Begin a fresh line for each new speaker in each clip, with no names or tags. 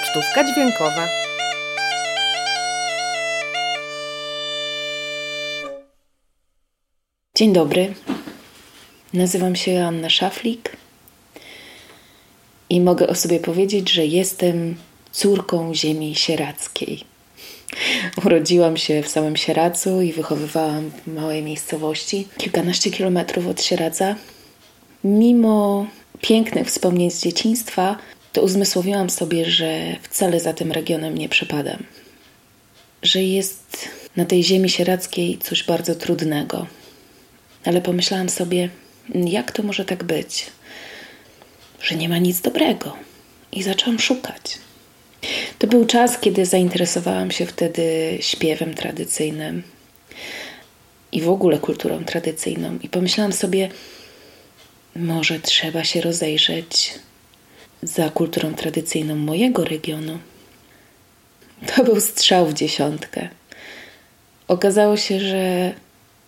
Pocztówka dźwiękowa.
Dzień dobry. Nazywam się Anna Szaflik i mogę o sobie powiedzieć, że jestem córką ziemi sierackiej. Urodziłam się w samym Sieracu i wychowywałam w małej miejscowości, kilkanaście kilometrów od Sieraca. Mimo pięknych wspomnień z dzieciństwa, to uzmysłowiłam sobie, że wcale za tym regionem nie przepadam. Że jest na tej ziemi sierackiej coś bardzo trudnego. Ale pomyślałam sobie, jak to może tak być, że nie ma nic dobrego. I zaczęłam szukać. To był czas, kiedy zainteresowałam się wtedy śpiewem tradycyjnym i w ogóle kulturą tradycyjną. I pomyślałam sobie, może trzeba się rozejrzeć za kulturą tradycyjną mojego regionu. To był strzał w dziesiątkę. Okazało się, że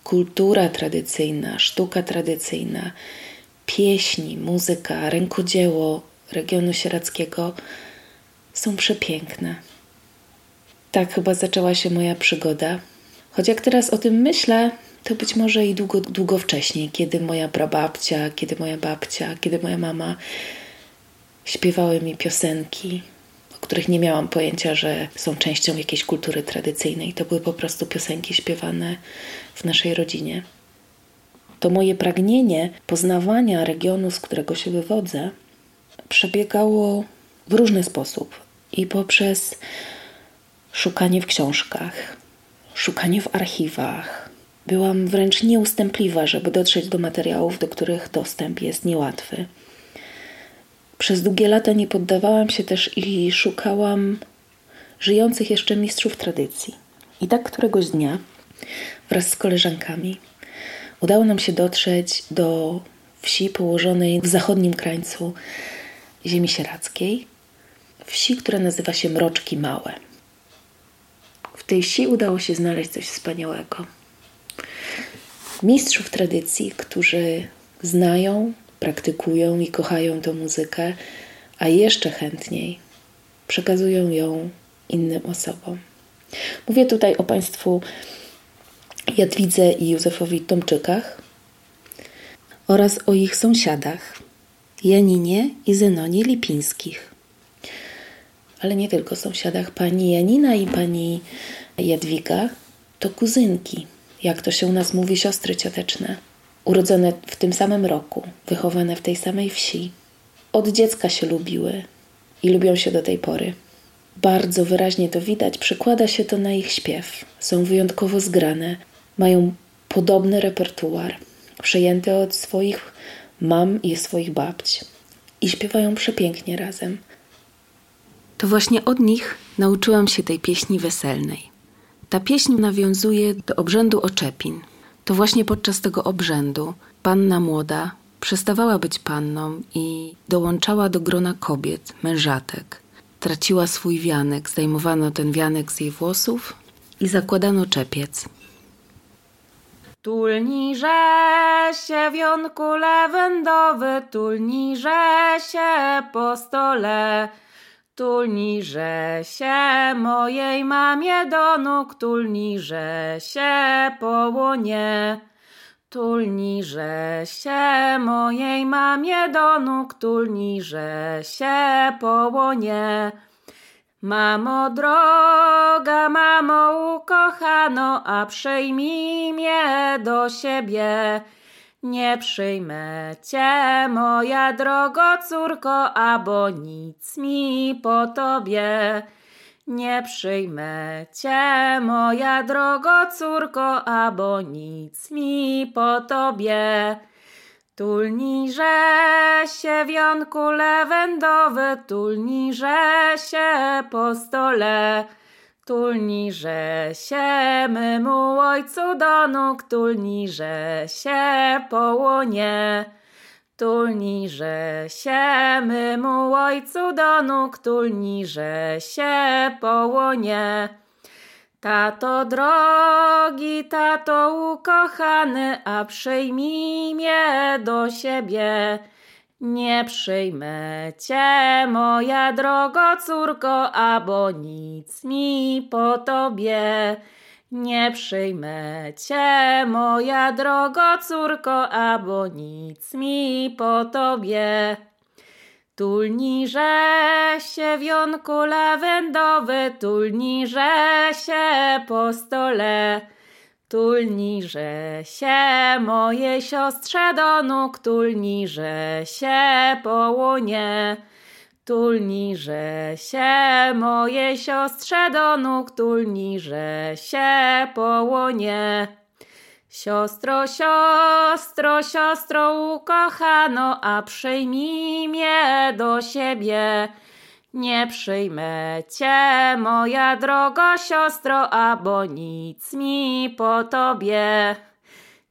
kultura tradycyjna, sztuka tradycyjna, pieśni, muzyka, rękodzieło regionu sierackiego są przepiękne. Tak chyba zaczęła się moja przygoda. Choć jak teraz o tym myślę, to być może i długo, długo wcześniej, kiedy moja prababcia, kiedy moja babcia, kiedy moja mama śpiewały mi piosenki, o których nie miałam pojęcia, że są częścią jakiejś kultury tradycyjnej. To były po prostu piosenki śpiewane w naszej rodzinie. To moje pragnienie poznawania regionu, z którego się wywodzę, przebiegało w różny sposób i poprzez szukanie w książkach, szukanie w archiwach. Byłam wręcz nieustępliwa, żeby dotrzeć do materiałów, do których dostęp jest niełatwy. Przez długie lata nie poddawałam się też i szukałam żyjących jeszcze mistrzów tradycji. I tak któregoś dnia wraz z koleżankami udało nam się dotrzeć do wsi położonej w zachodnim krańcu ziemi sierackiej, wsi, która nazywa się Mroczki Małe. W tej wsi udało się znaleźć coś wspaniałego. Mistrzów tradycji, którzy znają, praktykują i kochają tę muzykę, a jeszcze chętniej przekazują ją innym osobom. Mówię tutaj o Państwu Jadwidze i Józefowi Tomczykach oraz o ich sąsiadach Janinie i Zenonie Lipińskich. Ale nie tylko sąsiadach. Pani Janina i pani Jadwiga to kuzynki, jak to się u nas mówi, siostry cioteczne urodzone w tym samym roku, wychowane w tej samej wsi, od dziecka się lubiły i lubią się do tej pory. Bardzo wyraźnie to widać, przekłada się to na ich śpiew. Są wyjątkowo zgrane, mają podobny repertuar, przejęty od swoich mam i swoich babć i śpiewają przepięknie razem. To właśnie od nich nauczyłam się tej pieśni weselnej. Ta pieśń nawiązuje do obrzędu oczepin, to właśnie podczas tego obrzędu panna młoda przestawała być panną i dołączała do grona kobiet, mężatek. Traciła swój wianek, zdejmowano ten wianek z jej włosów i zakładano czepiec.
Tulniże się wionku lawendowy, tulniże się po stole, Tulniże się mojej mamie do nóg, tulniże się po łonie. Tulniże się mojej mamie do nóg, tulniże się po łonie. Mamo droga, mamo ukochano, a przyjmij mnie do siebie. Nie przyjmę cię, moja drogo córko, abo nic mi po tobie. Nie przyjmę cię, moja drogo córko, abo nic mi po tobie. Tulniże się wionku lewendowy, tulniże się po stole. Tulniże się mymu ojcu do nóg, tulniże się po łonie. Tulniże się mymu ojcu do nóg, tulniże się po łonie. Tato drogi, tato ukochany, a przyjmij mnie do siebie. Nie przyjmę cię, moja drogo córko, abo nic mi po tobie. Nie przyjmę cię, moja drogo córko, abo nic mi po tobie. Tulniże się wionku lawendowy, tulniże się po stole. Tulniże się moje siostrze do nóg, tulniże się po łonie. Tulniże się moje siostrze do nóg, tulniże się po łonie. Siostro, siostro, siostro ukochano, a przyjmij mnie do siebie. Nie przyjmę cię, moja droga siostro, bo nic mi po tobie.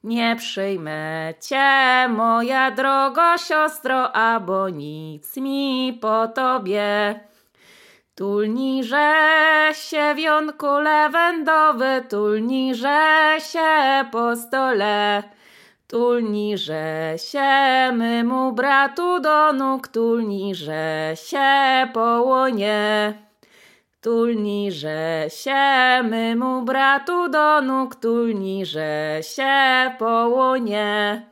Nie przyjmę cię, moja droga siostro, bo nic mi po tobie. Tulniże się wionku lewendowy, tulniże się po stole. Tulniże się mymu bratu do nóg, tulniże się po łonie. Tulniże się mymu bratu do nóg, tulniże się po łonie.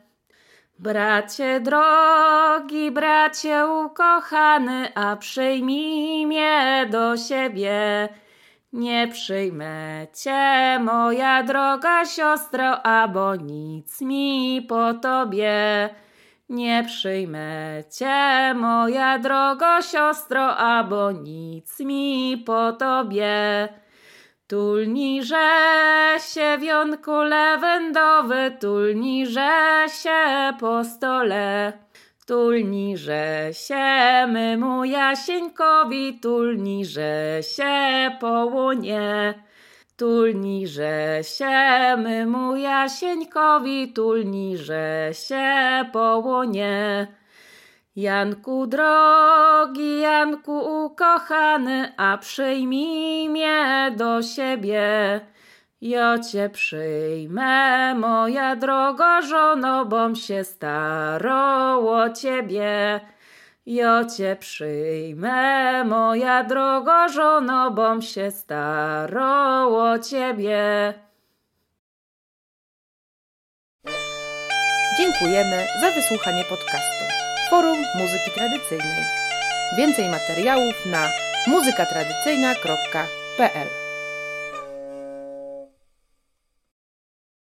Bracie drogi, bracie ukochany, a przyjmij mnie do siebie. Nie przyjmę cię, moja droga siostro, abo nic mi po tobie. Nie przyjmę cię, moja droga siostro, abo nic mi po tobie. Tulniże się wionku lewendowy, tulniże się po stole. Tulniże się mymu Jasieńkowi, tulniże się po łonie. Tulniże się mymu Jasieńkowi, tulniże się po łonie. Janku drogi, Janku ukochany, a przyjmij mnie do siebie. Ja cię przyjmę, moja droga żono, bom się staroło ciebie. Ja cię przyjmę, moja droga żono, bom się staroło ciebie.
Dziękujemy za wysłuchanie podcastu Forum Muzyki Tradycyjnej. Więcej materiałów na muzykatradycyjna.pl